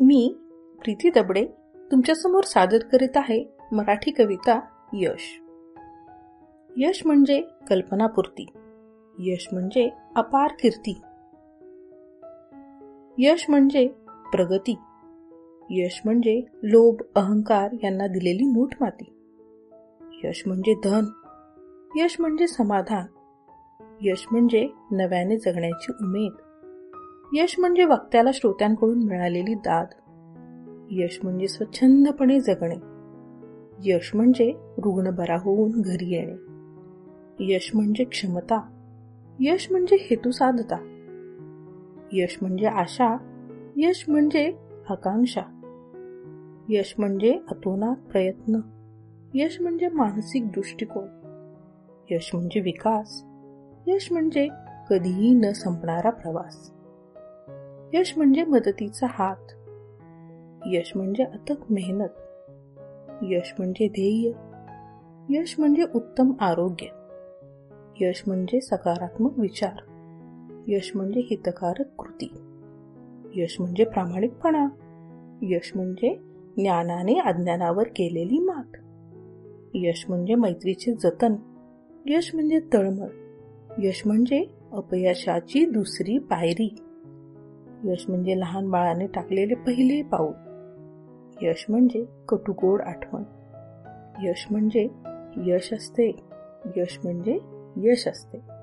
मी प्रीती दबडे तुमच्यासमोर सादर करीत आहे मराठी कविता यश. यश म्हणजे कल्पनापूर्ती. यश म्हणजे अपार कीर्ती. यश म्हणजे प्रगती. यश म्हणजे लोभ अहंकार यांना दिलेली मूठ माती. यश म्हणजे धन. यश म्हणजे समाधान. यश म्हणजे नव्याने जगण्याची उमेद. यश म्हणजे वक्त्याला श्रोत्यांकडून मिळालेली दाद यश म्हणजे स्वच्छंदपणे जगणे यश म्हणजे रुग्ण बरा होऊन घरी येणे यश म्हणजे क्षमता यश म्हणजे हेतू साधता यश म्हणजे आशा यश म्हणजे आकांक्षा यश म्हणजे अतोनात प्रयत्न यश म्हणजे मानसिक दृष्टिकोन यश म्हणजे विकास यश म्हणजे कधीही न संपणारा प्रवास यश म्हणजे मदतीचा हात यश म्हणजे अथक मेहनत यश म्हणजे ध्येय यश म्हणजे उत्तम आरोग्य यश म्हणजे सकारात्मक विचार यश म्हणजे हितकारक कृती यश म्हणजे प्रामाणिकपणा यश म्हणजे ज्ञानाने अज्ञानावर केलेली मात यश म्हणजे मैत्रीचे जतन यश म्हणजे तळमळ यश म्हणजे अपयशाची दुसरी पायरी यश म्हणजे लहान बाळाने टाकलेले पहिले पाऊल. यश म्हणजे कटुकोड आठवण. यश म्हणजे यश असते. यश म्हणजे यश असते.